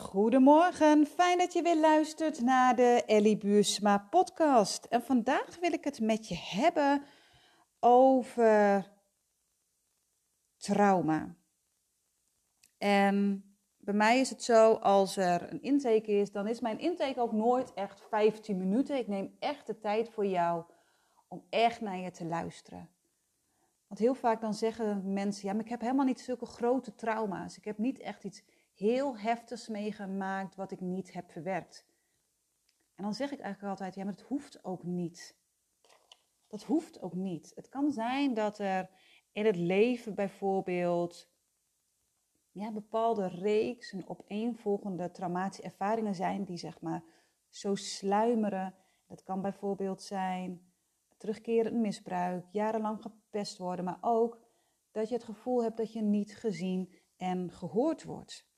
Goedemorgen, fijn dat je weer luistert naar de Ellie Buursma podcast. En vandaag wil ik het met je hebben over trauma. En bij mij is het zo, als er een intake is, dan is mijn intake ook nooit echt 15 minuten. Ik neem echt de tijd voor jou om echt naar je te luisteren. Want heel vaak dan zeggen mensen, ja, maar ik heb helemaal niet zulke grote trauma's. Ik heb niet echt iets heel heftigs meegemaakt wat ik niet heb verwerkt. En dan zeg ik eigenlijk altijd, ja, maar dat hoeft ook niet. Dat hoeft ook niet. Het kan zijn dat er in het leven bijvoorbeeld ja, bepaalde reeks en opeenvolgende traumatische ervaringen zijn die zeg maar zo sluimeren. Dat kan bijvoorbeeld zijn terugkerend misbruik, jarenlang gepest worden, maar ook dat je het gevoel hebt dat je niet gezien en gehoord wordt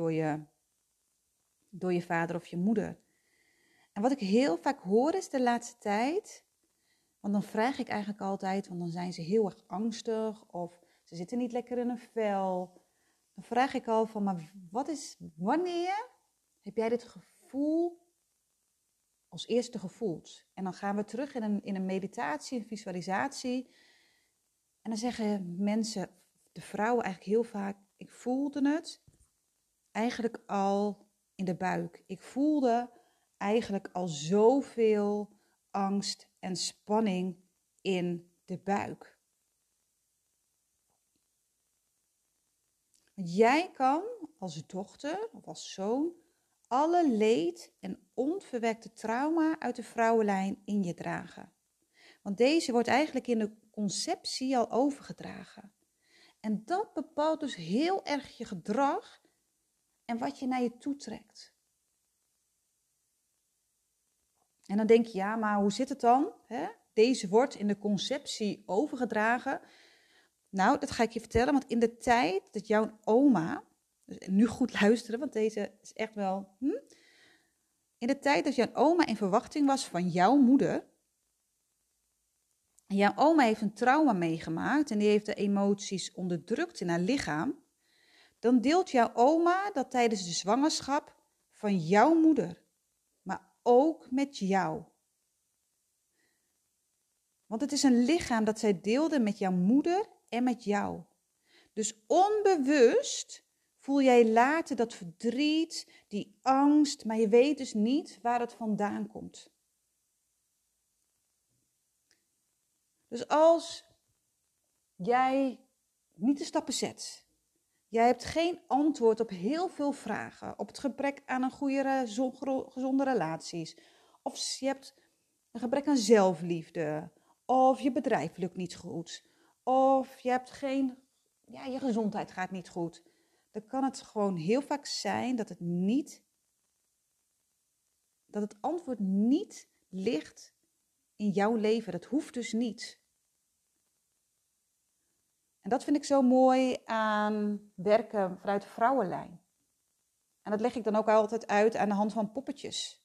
door je, door je vader of je moeder. En wat ik heel vaak hoor is de laatste tijd, want dan vraag ik eigenlijk altijd, want dan zijn ze heel erg angstig of ze zitten niet lekker in een vel. Dan vraag ik al van, maar wat is, wanneer heb jij dit gevoel als eerste gevoeld? En dan gaan we terug in een, in een meditatie, een visualisatie. En dan zeggen mensen, de vrouwen eigenlijk heel vaak, ik voelde het eigenlijk al in de buik. Ik voelde eigenlijk al zoveel angst en spanning in de buik. jij kan als dochter of als zoon alle leed en onverwerkte trauma uit de vrouwenlijn in je dragen. Want deze wordt eigenlijk in de conceptie al overgedragen. En dat bepaalt dus heel erg je gedrag en wat je naar je toe trekt. En dan denk je, ja, maar hoe zit het dan? Deze wordt in de conceptie overgedragen. Nou, dat ga ik je vertellen, want in de tijd dat jouw oma, dus nu goed luisteren, want deze is echt wel. Hm? In de tijd dat jouw oma in verwachting was van jouw moeder. En jouw oma heeft een trauma meegemaakt en die heeft de emoties onderdrukt in haar lichaam dan deelt jouw oma dat tijdens de zwangerschap van jouw moeder, maar ook met jou. Want het is een lichaam dat zij deelde met jouw moeder en met jou. Dus onbewust voel jij later dat verdriet, die angst, maar je weet dus niet waar het vandaan komt. Dus als jij niet de stappen zet, Jij hebt geen antwoord op heel veel vragen. Op het gebrek aan een goede, gezonde relaties. Of je hebt een gebrek aan zelfliefde. Of je bedrijf lukt niet goed. Of je hebt geen, ja, je gezondheid gaat niet goed. Dan kan het gewoon heel vaak zijn dat het niet, dat het antwoord niet ligt in jouw leven. Dat hoeft dus niet. En dat vind ik zo mooi aan werken vanuit de vrouwenlijn. En dat leg ik dan ook altijd uit aan de hand van poppetjes.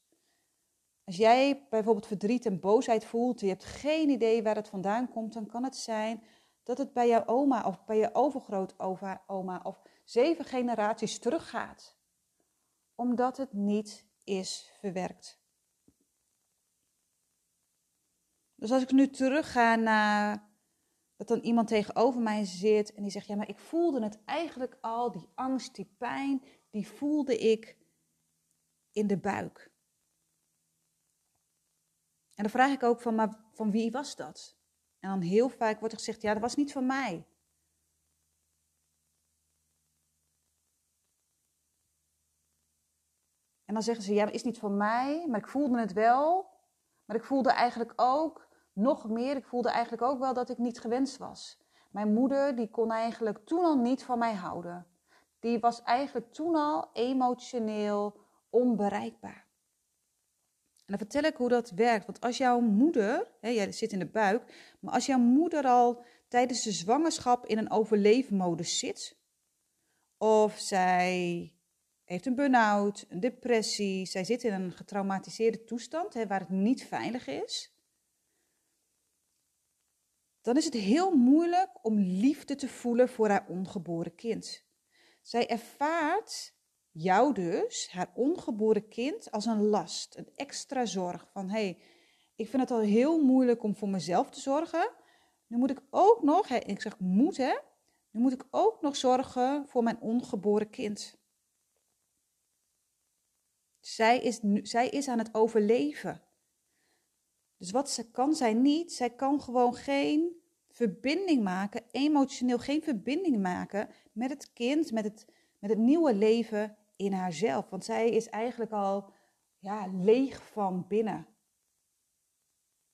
Als jij bijvoorbeeld verdriet en boosheid voelt, je hebt geen idee waar het vandaan komt, dan kan het zijn dat het bij jouw oma of bij je overgrootoma of zeven generaties teruggaat. Omdat het niet is verwerkt. Dus als ik nu terugga naar dat dan iemand tegenover mij zit en die zegt: Ja, maar ik voelde het eigenlijk al, die angst, die pijn, die voelde ik in de buik. En dan vraag ik ook van: Maar van wie was dat? En dan heel vaak wordt er gezegd: Ja, dat was niet van mij. En dan zeggen ze: Ja, dat is niet van mij, maar ik voelde het wel. Maar ik voelde eigenlijk ook nog meer, ik voelde eigenlijk ook wel dat ik niet gewenst was. Mijn moeder, die kon eigenlijk toen al niet van mij houden. Die was eigenlijk toen al emotioneel onbereikbaar. En dan vertel ik hoe dat werkt. Want als jouw moeder, hè, jij zit in de buik, maar als jouw moeder al tijdens de zwangerschap in een overleefmodus zit, of zij heeft een burn-out, een depressie, zij zit in een getraumatiseerde toestand hè, waar het niet veilig is, dan is het heel moeilijk om liefde te voelen voor haar ongeboren kind. Zij ervaart jou dus, haar ongeboren kind, als een last, een extra zorg. Van hé, hey, ik vind het al heel moeilijk om voor mezelf te zorgen. Nu moet ik ook nog, ik zeg moet hè, nu moet ik ook nog zorgen voor mijn ongeboren kind. Zij is, zij is aan het overleven. Dus wat ze, kan zij niet? Zij kan gewoon geen verbinding maken, emotioneel geen verbinding maken met het kind, met het, met het nieuwe leven in haarzelf. Want zij is eigenlijk al ja, leeg van binnen.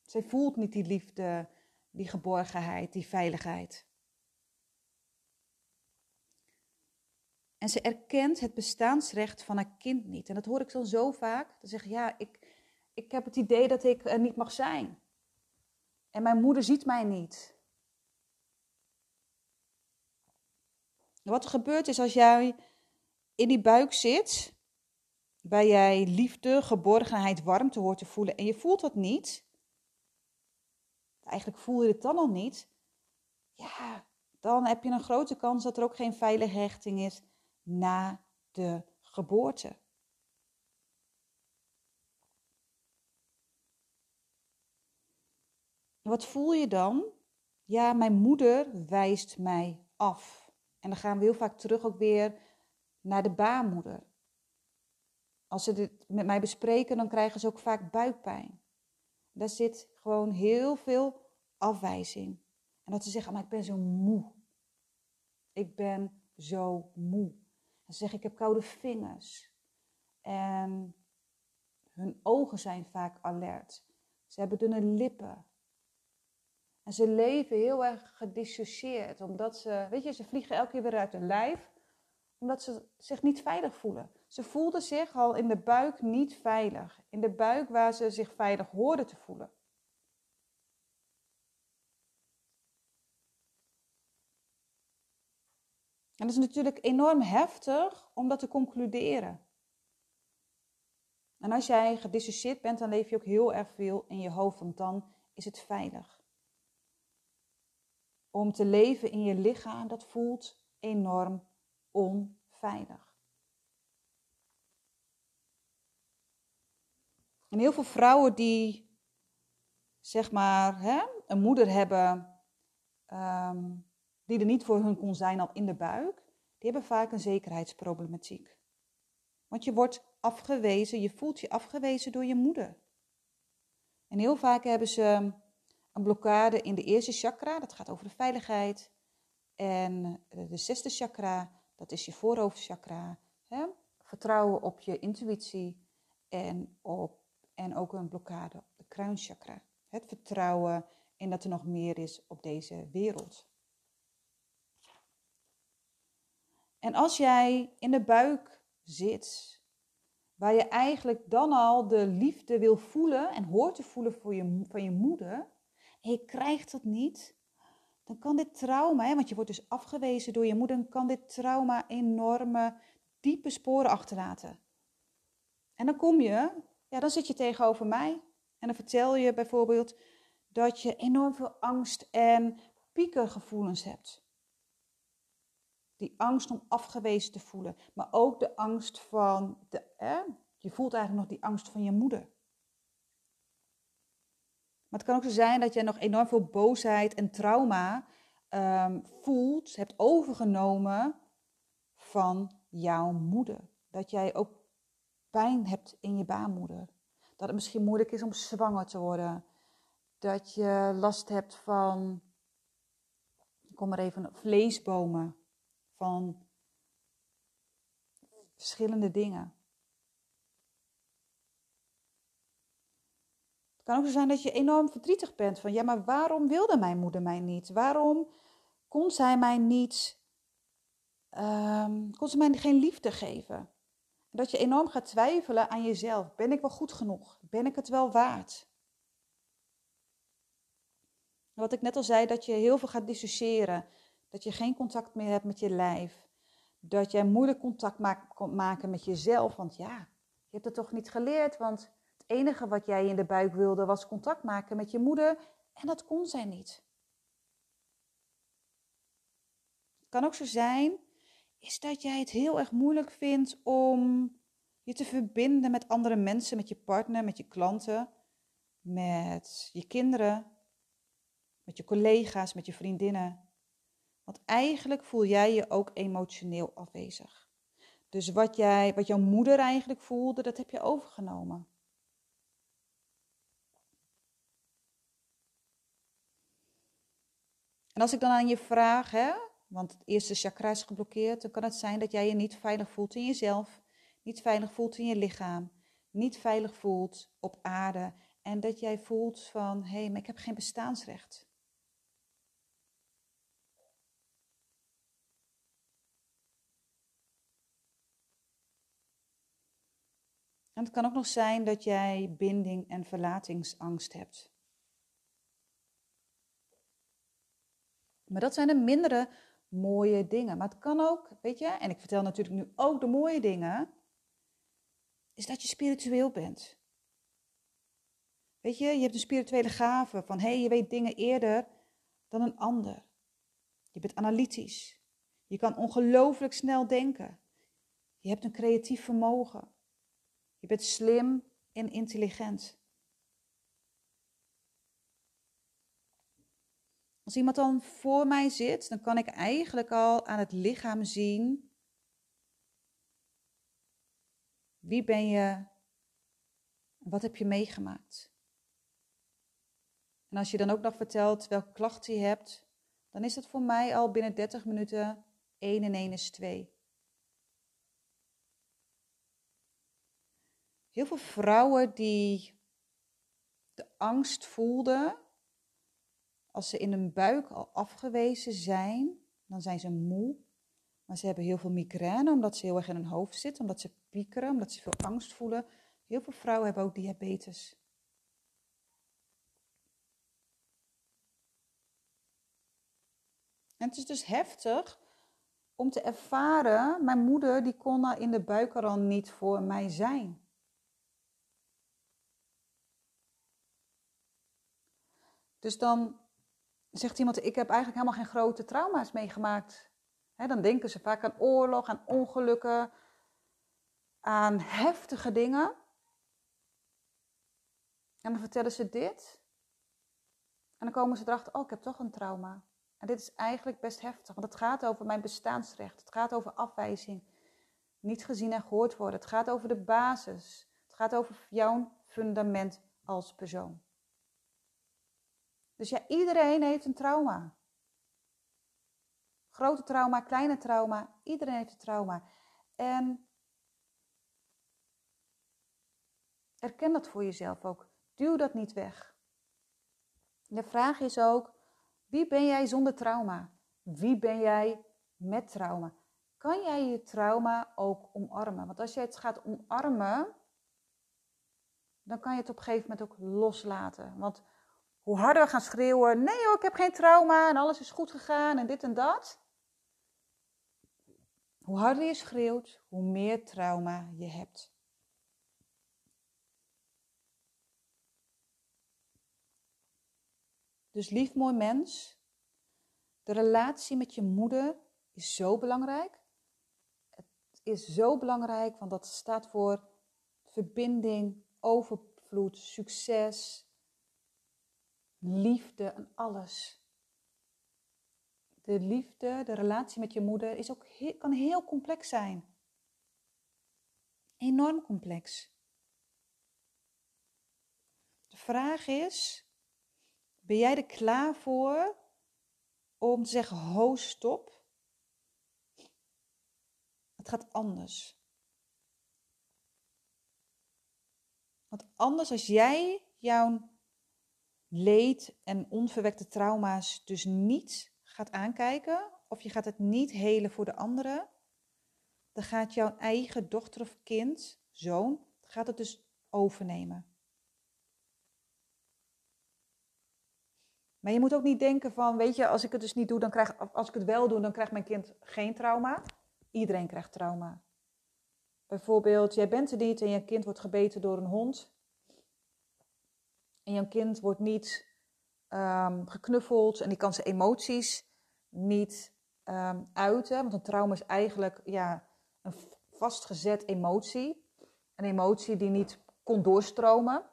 Zij voelt niet die liefde, die geborgenheid, die veiligheid. En ze erkent het bestaansrecht van haar kind niet. En dat hoor ik dan zo vaak. Dan zeg ja, ik, ik heb het idee dat ik er niet mag zijn. En mijn moeder ziet mij niet. Wat er gebeurt is als jij in die buik zit, waar jij liefde, geborgenheid, warmte hoort te voelen en je voelt dat niet, eigenlijk voel je het dan al niet, ja, dan heb je een grote kans dat er ook geen veilige hechting is na de geboorte. Wat voel je dan? Ja, mijn moeder wijst mij af. En dan gaan we heel vaak terug ook weer naar de baarmoeder. Als ze dit met mij bespreken, dan krijgen ze ook vaak buikpijn. Daar zit gewoon heel veel afwijzing. En dat ze zeggen, maar ik ben zo moe. Ik ben zo moe. Dan zeg ik, ik heb koude vingers. En hun ogen zijn vaak alert. Ze hebben dunne lippen. Ze leven heel erg gedissocieerd, omdat ze, weet je, ze vliegen elke keer weer uit hun lijf, omdat ze zich niet veilig voelen. Ze voelden zich al in de buik niet veilig, in de buik waar ze zich veilig hoorden te voelen. En dat is natuurlijk enorm heftig om dat te concluderen. En als jij gedissocieerd bent, dan leef je ook heel erg veel in je hoofd, want dan is het veilig om te leven in je lichaam, dat voelt enorm onveilig. En heel veel vrouwen die, zeg maar, hè, een moeder hebben ehm, die er niet voor hun kon zijn al in de buik, die hebben vaak een zekerheidsproblematiek. Want je wordt afgewezen, je voelt je afgewezen door je moeder. En heel vaak hebben ze een blokkade in de eerste chakra, dat gaat over de veiligheid. En de zesde chakra, dat is je voorhoofdchakra. Hè? Vertrouwen op je intuïtie en, op, en ook een blokkade op de kruinchakra. Het vertrouwen in dat er nog meer is op deze wereld. En als jij in de buik zit, waar je eigenlijk dan al de liefde wil voelen en hoort te voelen voor je, van je moeder, en je krijgt dat niet, dan kan dit trauma, hè, want je wordt dus afgewezen door je moeder, kan dit trauma enorme, diepe sporen achterlaten. En dan kom je, ja, dan zit je tegenover mij en dan vertel je bijvoorbeeld dat je enorm veel angst en piekergevoelens hebt. Die angst om afgewezen te voelen, maar ook de angst van, de, hè, je voelt eigenlijk nog die angst van je moeder. Maar het kan ook zo zijn dat je nog enorm veel boosheid en trauma um, voelt, hebt overgenomen van jouw moeder. Dat jij ook pijn hebt in je baarmoeder. Dat het misschien moeilijk is om zwanger te worden. Dat je last hebt van, kom maar even, vleesbomen. Van verschillende dingen. Kan ook zo zijn dat je enorm verdrietig bent van, ja, maar waarom wilde mijn moeder mij niet? Waarom kon zij mij niet, um, kon ze mij geen liefde geven? Dat je enorm gaat twijfelen aan jezelf. Ben ik wel goed genoeg? Ben ik het wel waard? Wat ik net al zei, dat je heel veel gaat dissociëren. Dat je geen contact meer hebt met je lijf. Dat jij moeilijk contact maakt, maken met jezelf. Want ja, je hebt het toch niet geleerd, want enige wat jij in de buik wilde was contact maken met je moeder en dat kon zij niet. Het kan ook zo zijn is dat jij het heel erg moeilijk vindt om je te verbinden met andere mensen, met je partner, met je klanten, met je kinderen, met je collega's, met je vriendinnen. Want eigenlijk voel jij je ook emotioneel afwezig. Dus wat, jij, wat jouw moeder eigenlijk voelde, dat heb je overgenomen. En als ik dan aan je vraag, hè, want het eerste chakra is geblokkeerd, dan kan het zijn dat jij je niet veilig voelt in jezelf, niet veilig voelt in je lichaam, niet veilig voelt op aarde en dat jij voelt van, hé, hey, maar ik heb geen bestaansrecht. En het kan ook nog zijn dat jij binding en verlatingsangst hebt. Maar dat zijn de mindere mooie dingen. Maar het kan ook, weet je, en ik vertel natuurlijk nu ook de mooie dingen, is dat je spiritueel bent. Weet je, je hebt een spirituele gave van hé, hey, je weet dingen eerder dan een ander. Je bent analytisch. Je kan ongelooflijk snel denken. Je hebt een creatief vermogen. Je bent slim en intelligent. Als iemand dan voor mij zit, dan kan ik eigenlijk al aan het lichaam zien. Wie ben je? Wat heb je meegemaakt? En als je dan ook nog vertelt welke klachten je hebt, dan is het voor mij al binnen 30 minuten 1 en 1 is 2. Heel veel vrouwen die de angst voelden als ze in hun buik al afgewezen zijn, dan zijn ze moe. Maar ze hebben heel veel migraine omdat ze heel erg in hun hoofd zitten, omdat ze piekeren, omdat ze veel angst voelen. Heel veel vrouwen hebben ook diabetes. En het is dus heftig om te ervaren, mijn moeder die kon in de buik er al niet voor mij zijn. Dus dan zegt iemand, ik heb eigenlijk helemaal geen grote trauma's meegemaakt. dan denken ze vaak aan oorlog, aan ongelukken, aan heftige dingen. En dan vertellen ze dit. En dan komen ze erachter, oh, ik heb toch een trauma. En dit is eigenlijk best heftig, want het gaat over mijn bestaansrecht. Het gaat over afwijzing. Niet gezien en gehoord worden. Het gaat over de basis. Het gaat over jouw fundament als persoon. Dus ja, iedereen heeft een trauma. Grote trauma, kleine trauma, iedereen heeft een trauma. En erken dat voor jezelf ook. Duw dat niet weg. De vraag is ook, wie ben jij zonder trauma? Wie ben jij met trauma? Kan jij je trauma ook omarmen? Want als je het gaat omarmen, dan kan je het op een gegeven moment ook loslaten. Want hoe harder we gaan schreeuwen, nee hoor, ik heb geen trauma en alles is goed gegaan en dit en dat. Hoe harder je schreeuwt, hoe meer trauma je hebt. Dus lief mooi mens, de relatie met je moeder is zo belangrijk. Het is zo belangrijk, want dat staat voor verbinding, overvloed, succes, liefde en alles. De liefde, de relatie met je moeder is ook kan heel complex zijn. Enorm complex. De vraag is, ben jij er klaar voor om te zeggen, ho, stop? Het gaat anders. Want anders als jij jouw leed en onverwekte trauma's dus niet gaat aankijken, of je gaat het niet helen voor de anderen, dan gaat jouw eigen dochter of kind, zoon, gaat het dus overnemen. Maar je moet ook niet denken van, weet je, als ik het dus niet doe, dan krijg, als ik het wel doe, dan krijgt mijn kind geen trauma. Iedereen krijgt trauma. Bijvoorbeeld, jij bent er niet en je kind wordt gebeten door een hond en jouw kind wordt niet um, geknuffeld en die kan zijn emoties niet um, uiten. Want een trauma is eigenlijk ja, een vastgezet emotie. Een emotie die niet kon doorstromen.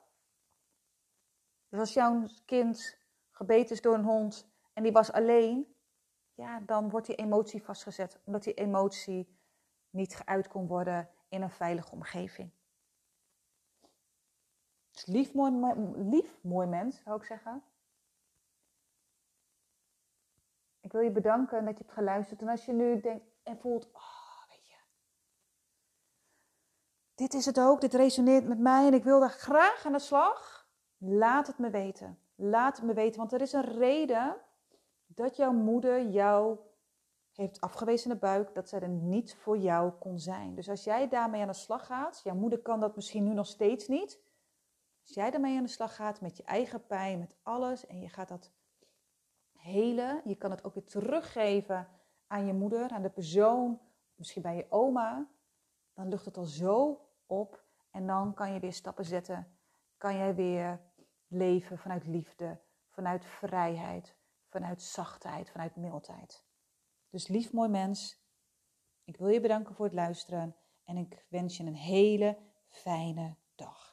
Dus als jouw kind gebeten is door een hond en die was alleen, ja, dan wordt die emotie vastgezet. Omdat die emotie niet geuit kon worden in een veilige omgeving. Dus lief mooi, mens, zou ik zeggen. Ik wil je bedanken dat je hebt geluisterd. En als je nu denkt en voelt, oh, weet je, dit is het ook, dit resoneert met mij en ik wil daar graag aan de slag. Laat het me weten. Laat het me weten, want er is een reden dat jouw moeder jou heeft afgewezen in de buik, dat zij er niet voor jou kon zijn. Dus als jij daarmee aan de slag gaat, jouw moeder kan dat misschien nu nog steeds niet. Als jij daarmee aan de slag gaat met je eigen pijn, met alles, en je gaat dat helen, je kan het ook weer teruggeven aan je moeder, aan de persoon, misschien bij je oma, dan lucht het al zo op en dan kan je weer stappen zetten. Kan jij weer leven vanuit liefde, vanuit vrijheid, vanuit zachtheid, vanuit mildheid. Dus lief mooi mens, ik wil je bedanken voor het luisteren en ik wens je een hele fijne dag.